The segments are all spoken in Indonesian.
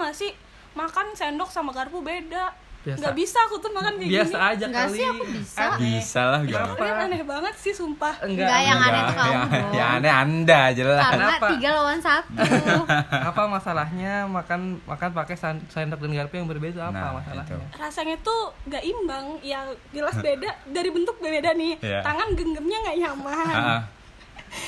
nggak sih makan sendok sama garpu beda Biasa. nggak bisa aku tuh makan kayak biasa gini aja Enggak kali sih, aku bisa. Aneh. Bisa lah gak? Kalian aneh banget sih sumpah enggak Enggak, yang enggak. aneh tuh kamu yang, dong. yang aneh anda jelas Karena Kenapa? tiga lawan satu. apa masalahnya makan makan pakai sendok dan garpu yang berbeda apa Nah, masalahnya itu. rasanya tuh nggak imbang ya jelas beda dari bentuk beda nih Iya. tangan genggamnya nggak nyaman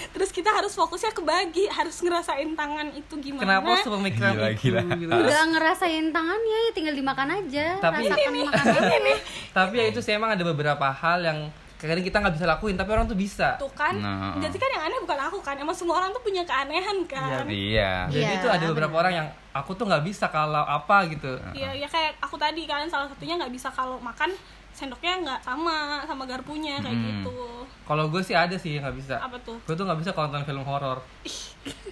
terus kita harus fokusnya kebagi harus ngerasain tangan itu gimana kenapa sepemikiran Gila, itu gila. gitu Enggak ngerasain tangannya ya tinggal dimakan aja. Tapi- Rasakan makanannya. tapi ya itu sih emang ada beberapa hal yang kadang kita nggak bisa lakuin tapi orang tuh bisa tuh kan Nah. jadi kan yang aneh bukan aku kan emang semua orang tuh punya keanehan kan iya jadi Iya, itu ada beberapa benar. orang yang aku tuh nggak bisa kalau apa gitu Iya, ya kayak aku tadi kan salah satunya nggak bisa kalau makan sendoknya nggak sama sama garpunya kayak Hmm. gitu. kalau gue sih ada sih nggak bisa Apa tuh? gue tuh nggak bisa kalau nonton film horor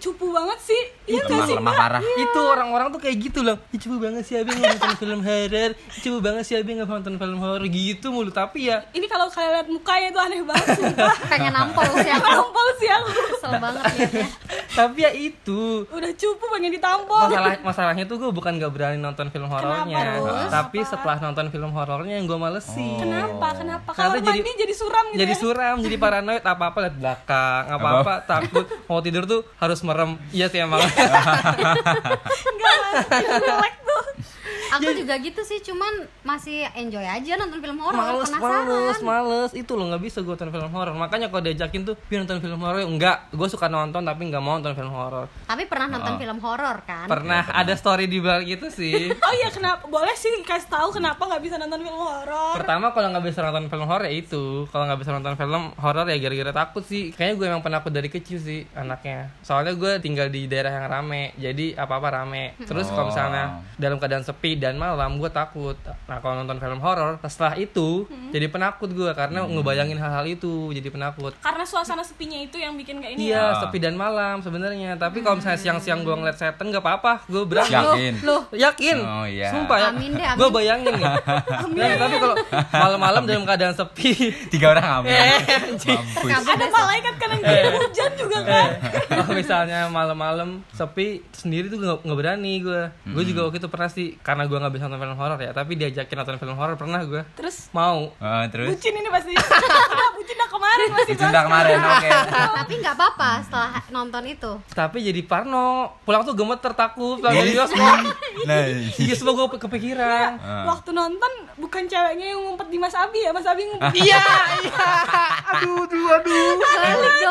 Cupu banget sih. Iya lemah sih? lemah parah itu orang-orang tuh kayak gitu loh coba banget sih nggak nonton film horor Ih, coba banget sih nggak nonton film horor gitu mulu tapi ya Ini kalau kalian lihat mukanya itu aneh banget sumpah. Pengen nampol sih aku. Tampol sih aku. Kesel banget liatnya. tapi ya itu Udah cupu pengen ditampol. masalah masalahnya tuh gue bukan gak berani nonton film horornya tapi Kenapa? setelah nonton film horornya yang gue malesin Kenapa? Kenapa? Karena Kalau jadi- mandi jadi suram gitu jadi ya? suram jadi paranoid apa apa lihat belakang apa apa takut mau tidur tuh harus merem. Iya sih emang Aku juga gitu sih, cuman masih enjoy aja nonton film horor. males Penasaran. males males itu loh nggak bisa gue nonton film horor makanya kalau diajakin tuh biar nonton film horor enggak gue suka nonton tapi nggak mau nonton film horor Tapi pernah nonton Oh. film horor kan? pernah ada story di balik itu sih Oh iya kenapa? Boleh sih kasih tahu kenapa nggak bisa nonton film horor? pertama kalau nggak bisa nonton film horor ya itu kalau nggak bisa nonton film horor ya gara-gara takut sih kayaknya gue emang penakut dari kecil sih anaknya soalnya gue tinggal di daerah yang rame jadi apa apa rame terus kalau Oh. misalnya dalam keadaan sepi dan malam gue takut nah kalau nonton film horor setelah itu jadi penakut gue karena ngebayangin hal-hal itu jadi penakut Karena suasana sepinya itu yang bikin kayak ini ya. Iya, Ah. sepi dan malam sebenarnya. Tapi kalau misalnya siang-siang gue ngeliat setan nggak apa-apa, gue berani. Yakin? Loh, Yakin? Oh, iya. Sumpah ya. Amin deh, amin. Gue bayangin ya. Dan, tapi kalau malam-malam dalam keadaan sepi, tiga orang amin Eh, Ada malaikat kan yang kirim hujan juga kan. kalau misalnya malam-malam sepi sendiri tuh nggak nggak berani gue. Gue juga waktu itu pernah sih karena gue nggak bisa nonton film horor ya. Tapi diajakin nonton film horor pernah gue. Terus Mau. Oh, terus bucin ini pasti. Bucin dah kemarin masih dah kemarin oke Tapi nggak apa-apa setelah nonton itu. Tapi jadi parno. Pulang tuh gemeter takut. Pulang dari bioskop. nah Iya, semua gue kepikiran. Ah. Waktu nonton bukan ceweknya yang ngumpet di Mas Abi ya, Mas Abi ngumpet di Iya, iya. Aduh, aduh, aduh.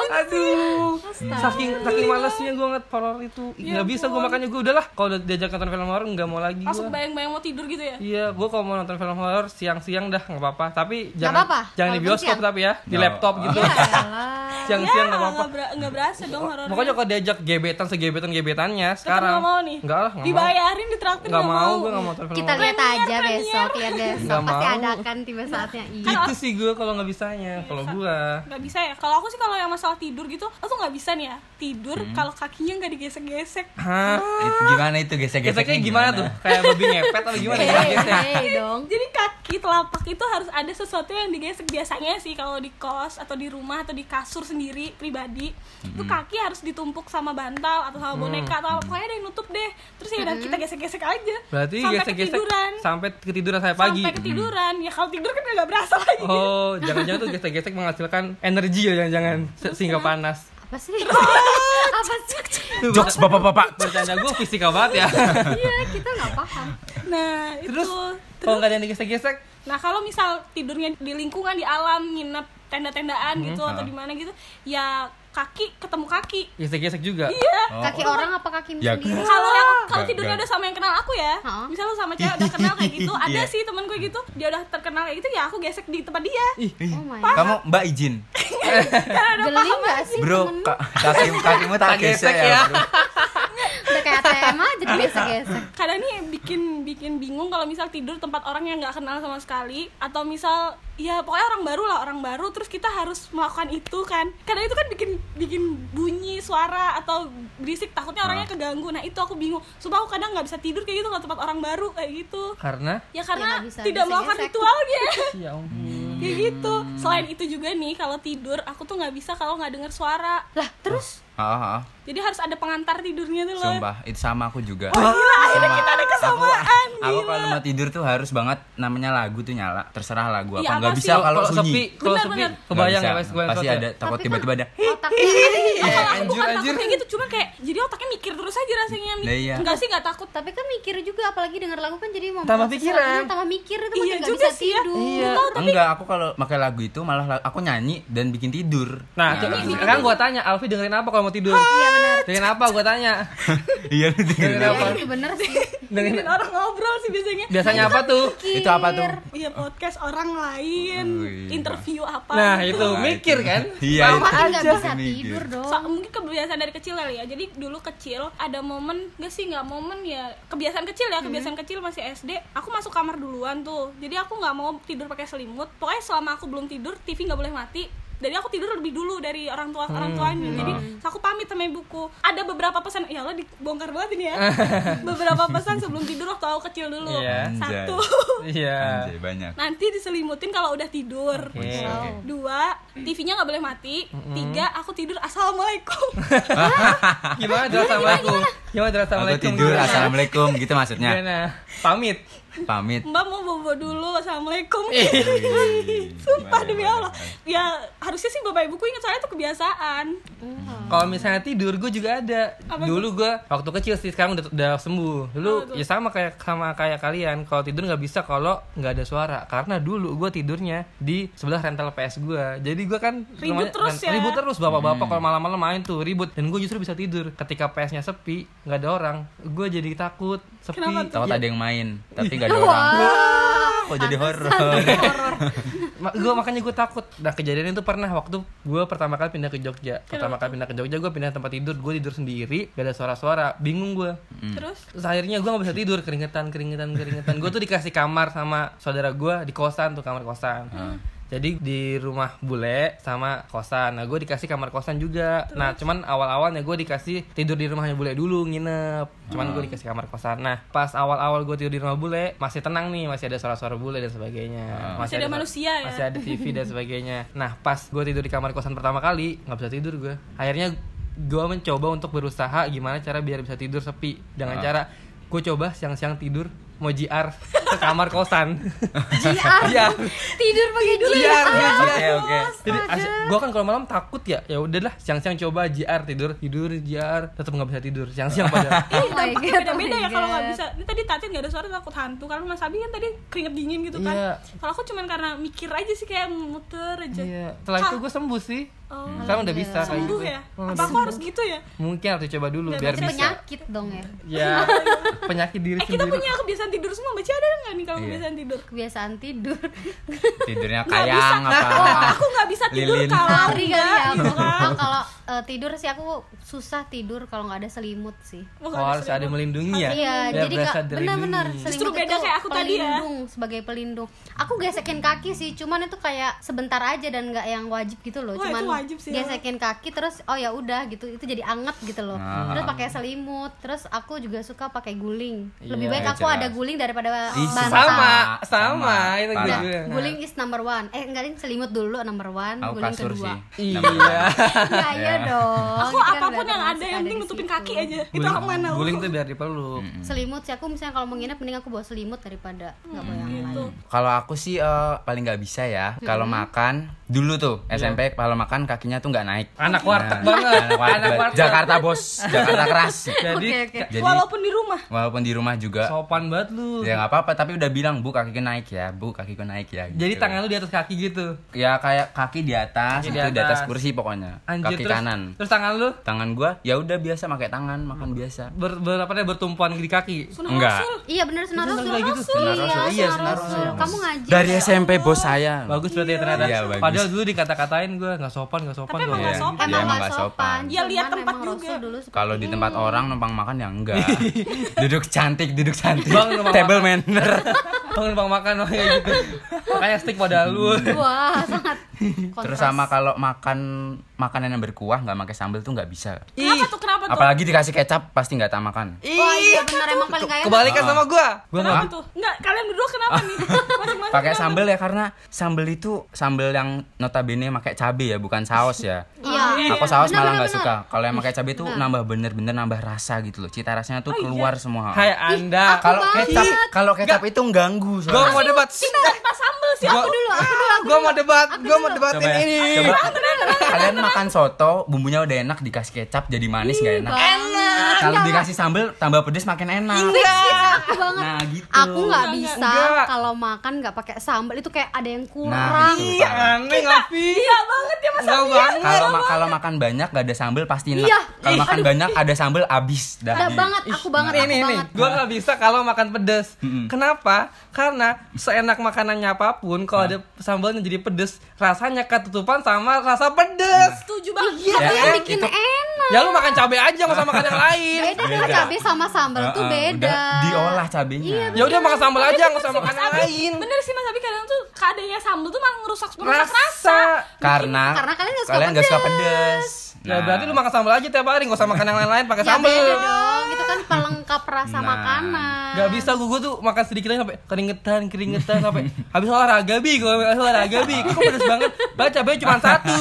Aduh, saking saking malesnya gue ngeliat horor itu Ya nggak bisa gue makanya gue udahlah kalau udah diajak nonton film horor nggak mau lagi langsung bayang-bayang mau tidur gitu ya. iya gue kalau mau nonton film horor siang-siang dah nggak apa-apa tapi jangan jangan di bioskop siang? tapi ya di Nggak. Laptop gitu Ya elah. Siang-siang nggak Ya, apa-apa nggak ber- nggak berasa dong horor. pokoknya kalau diajak gebetan segebetan gebetannya sekarang nggak mau nih. nggak lah nggak mau Dibayarin, ditraktir nggak nggak mau gue nggak mau film Kita lihat aja besok, lihat besok. Nggak Pasti mau. ada kan tiba saatnya. Iya. itu sih gue kalau nggak bisanya kalau gue nggak bisa ya kalau aku sih kalau yang masalah tidur gitu aku nggak bisa nih ya tidur kalau kakinya nggak digesek-gesek hah itu gimana itu gesek-geseknya geseknya gimana tuh kayak babi ngepet atau gimana ya dong. jadi kaki telapak itu harus ada sesuatu yang digesek biasanya sih kalau di kos atau di rumah atau di kasur sendiri pribadi. Itu kaki harus ditumpuk sama bantal atau sama boneka atau apa. Pokoknya ada yang nutup deh. Terus ya udah kita gesek-gesek aja. Berarti sampai gesek-gesek ketiduran. sampai ketiduran sampai pagi. sampai ketiduran. Ya kalau tidur kan nggak berasa lagi. Oh, jangan-jangan tuh gesek-gesek menghasilkan energi ya jangan-jangan. Se- sehingga panas. Apa sih? Apa sih? Tuh, jokes bapak-bapak. Bercanda gue fisika banget ya. Iya, kita nggak paham. nah itu. Terus kalau nggak ada yang digesek-gesek, Nah kalau misal tidurnya di lingkungan di alam nginep tenda-tendaan gitu atau di mana gitu, ya kaki ketemu kaki. gesek-gesek juga. Iya. Oh, Kaki orang apa kakimu Ya, sendiri? Kalau yang kalau tidurnya udah sama yang kenal aku ya, Hah? misal lu sama cewek udah kenal kayak gitu, ada Iya. sih temen gue gitu, dia udah terkenal kayak gitu, ya aku gesek di tempat dia. Ih, Oh my kamu mbak izin Karena udah paham sih bro temen? ka- kaki kakimu tak gesek gesek ya. ya bro Udah kayak ATM aja biasa-biasa. kadang nih bikin bikin bingung kalau misal tidur tempat orang yang nggak kenal sama sekali atau misal ya pokoknya orang baru lah orang baru terus kita harus melakukan itu kan kadang itu kan bikin bikin bunyi suara atau berisik takutnya orangnya Ah. keganggu nah itu aku bingung supaya aku kadang nggak bisa tidur kayak gitu kalau tempat orang baru kayak gitu karena ya karena nggak bisa tidak melakukan gesek-gesek. ritualnya ya ampun. kayak gitu selain itu juga nih kalau tidur aku tuh nggak bisa kalau nggak dengar suara Lah, terus Jadi harus ada pengantar tidurnya tuh loh. Sumpah, itu sama aku juga. Gila, akhirnya kita ada kesamaan. Aku, aku kalau mau tidur tuh harus banget namanya lagu tuh nyala. Terserah lagu apa. Iya, Nggak apa bisa sih? kalau sepi, sunyi. kalau Benar, sepi, benar. Nggak kebayang ya bisa. pas kebayang Pasti ya? ada takut tiba-tiba ada. otaknya Oh, kalau aku anjir, anjir. kayak gitu, cuma kayak jadi otaknya mikir terus aja rasanya. Nah, iya. Enggak sih, enggak takut. tapi kan mikir juga apalagi denger lagu kan jadi mau Tambah pikiran. tambah mikir itu Iya makin juga bisa sih ya. tidur Iya. Enggak, aku kalau pakai lagu itu malah la- aku nyanyi dan bikin tidur. Nah, coba sekarang gua tanya, Alfi dengerin apa kalau mau tidur? iya benar Dengerin apa gua tanya? Iya, Dengerin apa? itu bener sih Dengerin Bikin orang ngobrol sih biasanya. biasanya apa tuh? Itu apa tuh? Iya podcast orang lain, Wih, interview apa. Nah, gitu. itu Nah, mikir kan? Iya, Sama itu. makin nggak aja. bisa tidur dong So, mungkin kebiasaan dari kecil kali ya. Jadi dulu kecil ada momen gak sih nggak momen ya kebiasaan kecil ya kebiasaan kecil masih SD. Aku masuk kamar duluan tuh. Jadi aku nggak mau tidur pakai selimut. Pokoknya selama aku belum tidur TV nggak boleh mati. Jadi aku tidur lebih dulu dari orang tua orang tuanya. Jadi aku pamit sama ibuku. Ada beberapa pesan ya Allah dibongkar banget ini ya. beberapa pesan sebelum tidur waktu aku kecil dulu. Iya. Satu. Iya. Anjay, banyak. Nanti diselimutin kalau udah tidur. Oke. Oke. Dua, TV-nya nggak boleh mati. Tiga, aku tidur assalamualaikum. Gimana jelas assalamualaikum? Gimana jelas Aku assalamualaikum? tidur, Gimana? assalamualaikum gitu maksudnya. Gimana? Pamit. Pamit. Mbak mau bobo dulu, assalamualaikum. Sumpah demi Allah. Ya harusnya sih bapak ibuku ingat soalnya itu kebiasaan. Kalau misalnya tidur, gue juga ada. Apa Dulu gue waktu kecil sih, sekarang udah, udah sembuh. Dulu tuh? ya sama kayak sama kayak kalian. Kalau tidur nggak bisa kalau nggak ada suara. Karena dulu gue tidurnya di sebelah rental PS gue. Jadi gue kan Ribut rumahnya- terus ya? Ribut terus bapak-bapak kalau malam-malam main tuh ribut. Dan gue justru bisa tidur. Ketika PS-nya sepi, nggak ada orang, gue jadi takut. Sepi. Takut Ya, ada yang main, tapi nggak ada orang. Kok jadi horor? Gue makanya gue takut. Nah kejadian itu pernah waktu gue pertama kali pindah ke Jogja. Pertama kali pindah ke Jogja gue pindah tempat tidur. Gue tidur sendiri gak ada suara-suara. Bingung gue Terus? Terus akhirnya gue gak bisa tidur. Keringetan keringetan keringetan. Gue tuh dikasih kamar sama saudara gue di kosan tuh kamar kosan jadi di rumah bule sama kosan. Nah gue dikasih kamar kosan juga. Nah cuman awal-awalnya gue dikasih tidur di rumahnya bule dulu nginep. Cuman gue dikasih kamar kosan. Nah pas awal-awal gue tidur di rumah bule masih tenang nih masih ada suara-suara bule dan sebagainya. Masih ada manusia ya? masih ada TV dan sebagainya. Nah pas gue tidur di kamar kosan pertama kali nggak bisa tidur gue akhirnya gue mencoba untuk berusaha gimana cara biar bisa tidur sepi. Dengan Ah. cara gue coba siang-siang tidur mau JR ke kamar kosan JR Iya. tidur pakai JR JR gue Oke, JR oke. jadi gue kan kalau malam takut ya ya udahlah siang-siang coba JR tidur tidur JR tetap nggak bisa tidur siang-siang padahal oh dampaknya god beda-beda oh my ya kalau nggak bisa. Ini tadi Tatin nggak ada suara takut hantu. Kalau Mas Abi kan tadi keringet dingin gitu kan. Iya. Kalau aku cuman karena mikir aja sih kayak muter aja. Iya. setelah itu gue sembuh sih Oh, sekarang udah bisa kayak gitu ya? Hmm, Apa aku harus gitu ya? mungkin harus coba dulu Nggak biar bisa penyakit dong ya ya penyakit diri Eh kita sendiri punya kebiasaan tidur semua. Baca ada nggak nih kalau Iya. kebiasaan tidur? kebiasaan tidur Tidurnya kayang apa? Aku nggak bisa tidur Lilin. kalau kali ya gitu aku kan. Oh, kalau eh, tidur sih aku susah tidur kalau nggak ada selimut sih Oh, Oh, harus ada yang melindungi ya? Iya, jadi benar-benar dilindungi. Justru selimut beda itu kayak aku tadi ya. pelindung sebagai pelindung. Aku gesekin kaki sih, cuman itu kayak sebentar aja dan nggak yang wajib gitu loh. Cuman wajib sih, gesekin kaki terus oh ya udah gitu, itu jadi anget gitu loh. Ah. Terus pakai selimut, terus aku juga suka pakai guling. Lebih Iya, baik aku jelas. ada guling daripada bantal. sama Sama, sama itu gue juga Guling is number one. Eh enggak ding selimut dulu number one, Aku guling kasur kedua. sih. iya Enggak iya dong. Aku Itu kan apa pun yang ada yang penting nutupin kaki aja. Itu guling, aman aku. guling tuh biar dipeluk Selimut sih aku misalnya kalau mau nginep mending aku bawa selimut daripada nggak bawa yang lain. Kalau aku sih eh, paling nggak bisa ya. Kalau makan dulu tuh SMP kalau makan kakinya tuh nggak naik. anak warteg Nah, banget Anak warteg. Jakarta bos, Jakarta keras. jadi Oke, oke. Jadi Walaupun di rumah. walaupun di rumah juga sopan banget lu ya nggak apa-apa tapi udah bilang bu kakiku naik ya bu kakiku naik ya jadi gitu. tangan lu di atas kaki gitu ya kayak kaki di atas Kaki itu di di atas atas. kursi pokoknya anjir kaki terus, kanan terus tangan lu tangan gua ya udah biasa pakai tangan makan biasa ber, ber apa bertumpuan di kaki Sunnah Enggak. Rasul. Iya bener Sunnah Itu Rasul. kayak gitu? Sunnah Rasul. Iya, Sunnah Rasul. Kamu ngaji. dari SMP bos saya bagus berarti ya ternyata Iya, padahal dulu dikata-katain gue nggak sopan nggak sopan Tapi kalau emang nggak sopan. Iya, Emang nggak sopan. Ya, lihat tempat juga. Kalau di tempat orang numpang makan ya enggak. Duduk cantik duduk cantik. Bang, numpang table manner numpang makan oh, kayak gitu makanya stick pada lu Wah sangat Terus Kontras. sama kalau makan makanan yang berkuah nggak pakai sambal tuh nggak bisa. Kenapa tuh? Kenapa tuh? Apalagi dikasih kecap pasti nggak tak makan. Wah iya benar emang paling enak Kebalikan sama gua. Gua Kenapa nggak tuh? Enggak, kalian berdua kenapa nih? Pakai sambal ya karena sambal itu sambal yang notabene pakai cabai ya, bukan saus ya. Iya Aku saus Benar, malah nggak suka. Kalau yang pakai cabai itu nambah bener-bener nambah rasa gitu loh. Cita rasanya tuh keluar semua. Hai Anda. Kalau kecap, kalau kecap itu ganggu. Gua soalnya. mau debat. Tanpa sambel sih Gua aku dulu, aku dulu, aku Gua mau debat. Gua mau debatin Coba ini. coba. Kalian makan soto, bumbunya udah enak, dikasih kecap jadi manis nggak enak. Enak Kalau dikasih sambal tambah pedes makin enak. aku banget Nah gitu. Aku nggak Enggak, bisa enggak. kalau makan nggak pakai sambal itu kayak ada yang Nah, kurang. gitu. Iya, aneh nggak Vi? Iya banget ya Mas Nggak Abi ya. banget. Kalau ma- kalau makan banyak gak ada sambal pasti enak. Iya. Kalau makan banyak ada sambal abis dah. Udah banget, aku banget, Ini aku ini, banget. gue nggak bisa kalau makan pedes. Kenapa? Karena seenak makanannya apa pun, kalau ada sambalnya jadi pedes, rasanya ketutupan sama rasa pedes. Setuju banget. Iya, Ya, yang eh, bikin itu- enak. Ya lu makan cabai aja, nggak usah makan yang lain. Beda dengan cabai sama sambal tuh Heeh, beda. udah diolah cabenya. Ya udah makan sambal aja, nggak usah makan yang lain. Bener sih Mas Abi kadang tuh keadaannya sambel tuh malah ngerusak rasa. Rasa. Karena Karena kalian nggak suka pedes. pedes. Ya berarti lu makan sambal aja tiap hari, nggak usah makan yang lain-lain, pakai Ya sambal. Kan pelengkap rasa Nah. makanan. Gak bisa gue tuh makan sedikit aja sampai keringetan keringetan sampai habis olahraga bi gue habis olahraga bi kok pedes banget baca cabai cuma satu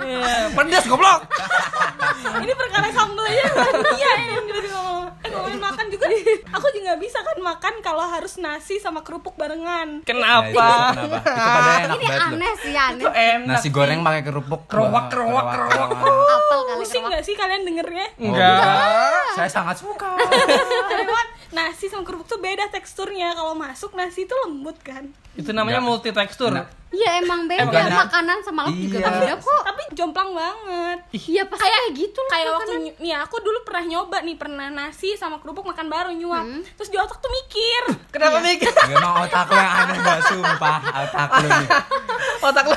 Iya, pedes goblok Ini perkara sambel aja Iya yang jadi ngomong Eh ngomongin makan juga Aku juga gak bisa kan makan kalau harus nasi sama kerupuk barengan Nah, itu kenapa kenapa? Itu enak Ini aneh sih, aneh. Enak Nasi goreng pakai kerupuk. Kerowak, kerowak, kerowak. Gak sih kalian dengernya? enggak. Saya sangat suka. Nasi sama kerupuk tuh beda teksturnya. Kalau masuk nasi itu lembut kan? Itu namanya Enggak. multi tekstur. Iya emang beda. Bukannya- makanan sama lauk juga Iya. beda kok. Tapi jomplang banget. Iya pasti kayak gitu lah kayak waktu nih aku dulu pernah nyoba nih pernah nasi sama kerupuk makan bareng nyuap. Terus di otak tuh mikir. Kenapa mikir? Emang otak lo yang aneh gak sumpah otak lo nih. otak lu.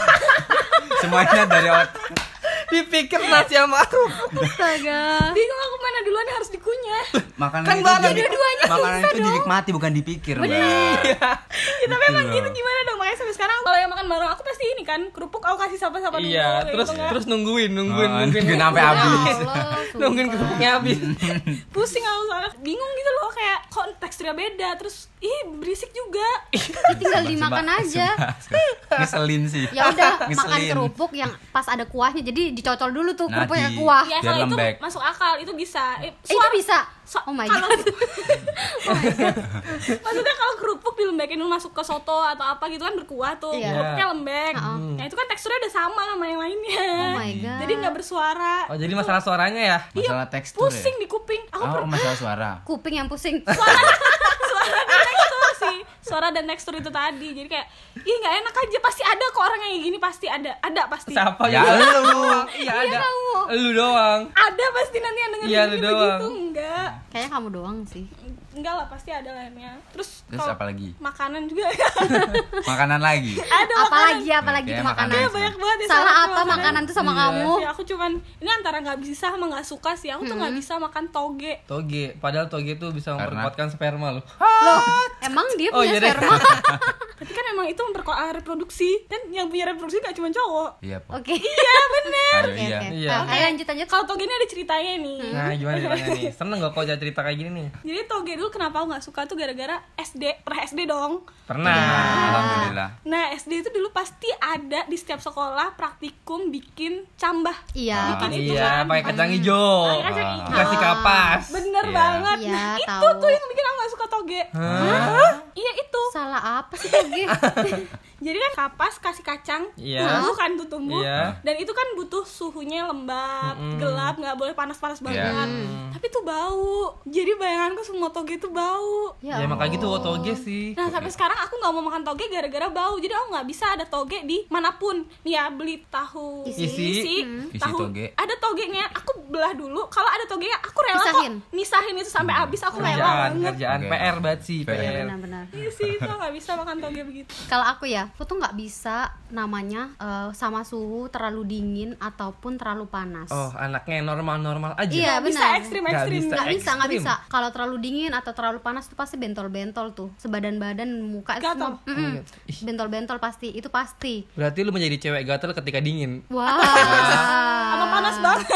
Semuanya dari otak. Dipikir nasi sama kerupuk Astaga. bingung aku mana duluan harus dikunyah. Makanan Kan itu dua-duanya makanan itu dinikmati bukan dipikir, Mbak. iya. Ya tapi emang gitu gimana dong kalau yang makan bareng aku pasti ini kan kerupuk aku kasih siapa-siapa dulu iya terus gitu kan. terus nungguin nungguin Oh, nungguin nungguin sampai habis. Ya Allah, nungguin kerupuknya habis pusing aku soalnya bingung gitu loh kayak kok teksturnya beda terus ih berisik juga Ya, tinggal dimakan Sumpah, aja. Ngeselin sih. Ya udah makan kerupuk yang pas ada kuahnya jadi dicocol dulu tuh Nah, kerupuknya kuah. ya kalau itu masuk akal itu bisa eh, Eh, itu suara- bisa. So- Oh my kalau- god. maksudnya kalau kerupuk dilembekin dulu masuk ke soto atau apa gitu kan berkuah tuh Iya. kerupuknya lembek Heeh. nah itu kan teksturnya udah sama sama yang lainnya Oh my God. jadi nggak bersuara oh jadi masalah suaranya ya Masalah tekstur pusing ya. di kuping aku Oh, masalah suara. Kuping yang pusing. suara suara dan tekstur itu tadi jadi kayak ih nggak enak aja pasti ada kok orang yang kayak gini pasti ada ada pasti siapa Ya, yang lu. iya ada kamu. lu doang ada pasti nanti yang denger Iya, gini lu begitu doang. enggak Kayaknya kamu doang sih. Enggak lah pasti ada lainnya terus, Terus kalau apa lagi? makanan juga Makanan lagi. ada Apalagi apalagi Oke, tuh makanan. makanan. Iya, banyak banget ya Salah apa makanan tuh sama Iya. kamu? Ya, aku cuman ini antara nggak bisa sama nggak suka sih. Aku tuh nggak bisa makan toge. toge padahal toge itu bisa Karena? memperkuatkan sperma loh Loh, emang dia Oh, punya iya deh. sperma? Tapi kan emang itu memperkuat reproduksi. Kan yang punya reproduksi gak cuma cowok. Iya, Po. Oke. Iya bener. Ayo, iya. oke. Iya. Ah, Ayo lanjut lanjut. Kalau toge ini ada ceritanya nih. nah gimana gimana nih seneng gak kok cerita kayak gini nih Jadi toge dulu kenapa aku nggak suka tuh gara-gara SD, pernah SD dong. pernah Alhamdulillah. Nah SD itu dulu pasti ada di setiap sekolah praktikum bikin cambah. Iya. Bikin itu iya kan. pakai kacang hijau Pakai kacang hijau. kasih kapas Bener Iya. banget. Iya, nah itu tuh yang bikin aku nggak suka toge. Hah? Iya itu. Salah apa sih toge? Jadi kan kapas kasih kacang, Iya. tumbuh kan tuh tumbuh. Iya. Dan itu kan butuh suhunya lembab, gelap, nggak boleh panas-panas banget. Iya. Tapi tuh bau. Jadi bayanganku semua toge itu bau. ya makanya gitu toge sih Nah sampai sekarang aku nggak mau makan toge gara-gara bau. Jadi aku nggak bisa ada toge di mana pun. Nih ya beli tahu Isi. Isi. Isi tahu toge. ada togenya. Aku belah dulu. Kalau ada togenya aku rela Pisahin. kok nisahin itu sampai habis. Aku rela kerjaan banget. kerjaan Oke. PR banget sih PR. PR Benar-benar. Iya sih, itu nggak bisa makan toge begitu. Kalau aku ya, aku tuh nggak bisa namanya eh, sama suhu terlalu dingin ataupun terlalu panas. oh anaknya normal-normal aja Iya, Nggak bisa benar. ekstrim-ekstrim. Nggak nggak bisa nggak ekstrim. bisa kalau terlalu dingin atau terlalu panas tuh pasti bentol-bentol tuh sebadan badan muka itu Gatal. semua. Oh, gitu. Ih. bentol-bentol gatal pasti itu pasti Berarti lu menjadi cewek gatel ketika dingin. wah Atau panas banget.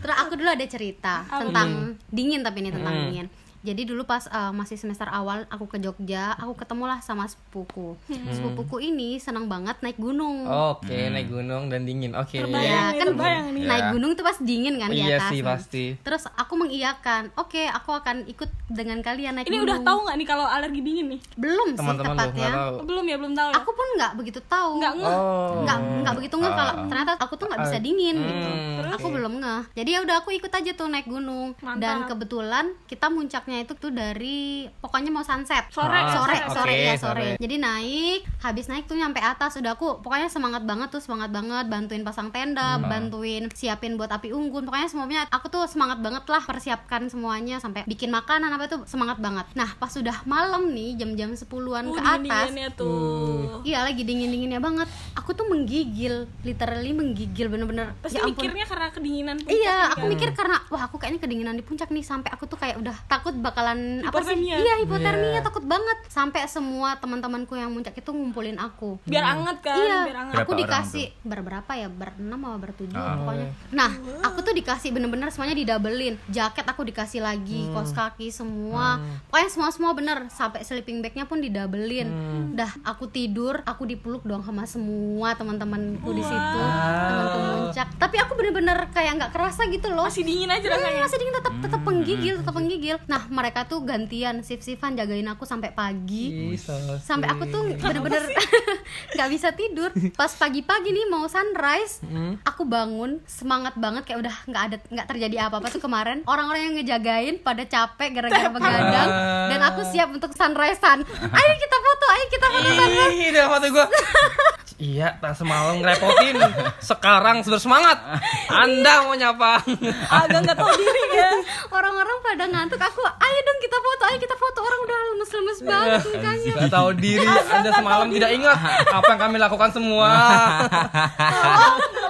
terus aku dulu ada cerita tentang dingin tapi ini tentang dingin jadi dulu pas uh, masih semester awal aku ke Jogja aku ketemulah sama sepupuku sepupuku ini senang banget naik gunung Oke, naik gunung dan dingin. Oke. Terbayang. ya nih, kan terbayang nih. naik Iya. gunung tuh pas dingin kan di Iya atas sih pasti. terus aku mengiyakan oke aku akan ikut dengan kalian naik Ini gunung udah tahu nggak nih kalau alergi dingin nih? belum sih Teman-teman lu tepatnya nggak tahu. Belum ya, belum tahu ya. aku pun nggak begitu tahu nggak ngeh. Oh. nggak nggak begitu nggak kalau Ah. ternyata aku tuh nggak bisa dingin gitu Hmm, aku belum ngeh jadi ya udah aku ikut aja tuh naik gunung Mantap. dan kebetulan kita muncaknya itu tuh dari pokoknya mau sunset Sore, Ah, sore oke, sore ya sore. sore. jadi naik habis naik tuh nyampe atas udah aku pokoknya semangat banget tuh semangat banget bantuin pasang tenda Hmm. bantuin siapin buat api unggun pokoknya semuanya aku tuh semangat banget lah persiapkan semuanya sampai bikin makanan apa tuh semangat banget nah pas sudah malam nih jam-jam 10-an Uh, ke atas tuh. Iya lagi dingin dinginnya banget. Aku tuh menggigil, literally menggigil bener-bener. Pasti Ya ampun. mikirnya karena kedinginan puncak Iya, aku kan. mikir karena wah aku kayaknya kedinginan di puncak nih sampai aku tuh kayak udah takut bakalan apa sih? Hipotermia. Iya hipotermia Iya. takut banget. Sampai semua teman-temanku yang muncak itu ngumpulin aku. biar anget kan, Iya, biar anget. Aku dikasih berberapa ya berenam atau bertujuh Ah. pokoknya. Nah, aku tuh dikasih bener-bener semuanya didabelin. Jaket aku dikasih lagi, Hmm. kaos kaki semua. Pokoknya semua semua bener. Sampai sleeping bagnya pun didabelin. Hmm. Dah aku tidur, aku dipeluk dong sama semua teman-temanku di situ, Wow. temanku muncak. Tapi aku bener-bener kayak nggak kerasa gitu loh. Masih dingin aja Hmm, rasanya. masih dingin tetap tetap penggigil, tetap penggigil. Nah, mereka tuh gantian sif-sifan jagain aku sampai pagi. So sampai aku tuh bener-bener nggak bisa tidur. Pas pagi-pagi nih mau sunrise Hmm. aku bangun semangat banget kayak udah nggak ada nggak terjadi apa-apa tuh kemarin. Orang-orang yang ngejagain pada capek gara-gara begadang dan aku siap untuk sunrisean. Ayo kita foto ayo kita foto sunrise. Ih, hati gua. Iya, tak semalam ngerepotin. Sekarang bersemangat. Anda mau nyapa. Agak nggak tahu diri ya. orang-orang pada ngantuk aku ayo dong kita foto ayo kita foto orang udah lemes-lemes banget mukanya Gak tahu diri. Anda semalam tidak ingat apa yang kami lakukan semua.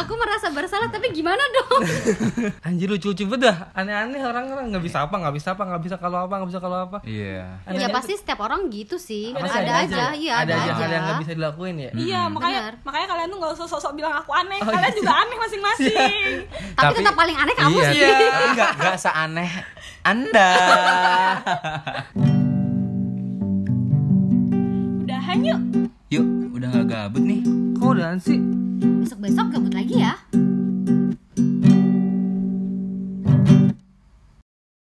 aku merasa bersalah tapi gimana dong Anjir lucu-lucu bedah. Aneh-aneh orang-orang nggak bisa apa, nggak bisa apa, nggak bisa kalau apa, nggak bisa kalau apa. Iya. ya pasti setiap orang gitu sih ada aja iya ada aja hal yang nggak bisa dilakuin ya. Iya, makanya Benar. makanya kalian tuh nggak usah sok-sok bilang aku aneh. Oh, Kalian iya. juga aneh masing-masing. tapi, Tapi- tetap paling aneh kamu iya, sih tapi nggak nggak seaneh Anda. Udahan yuk. Yuk, udah nggak gabut nih. Kok udahan sih? besok besok gabut lagi ya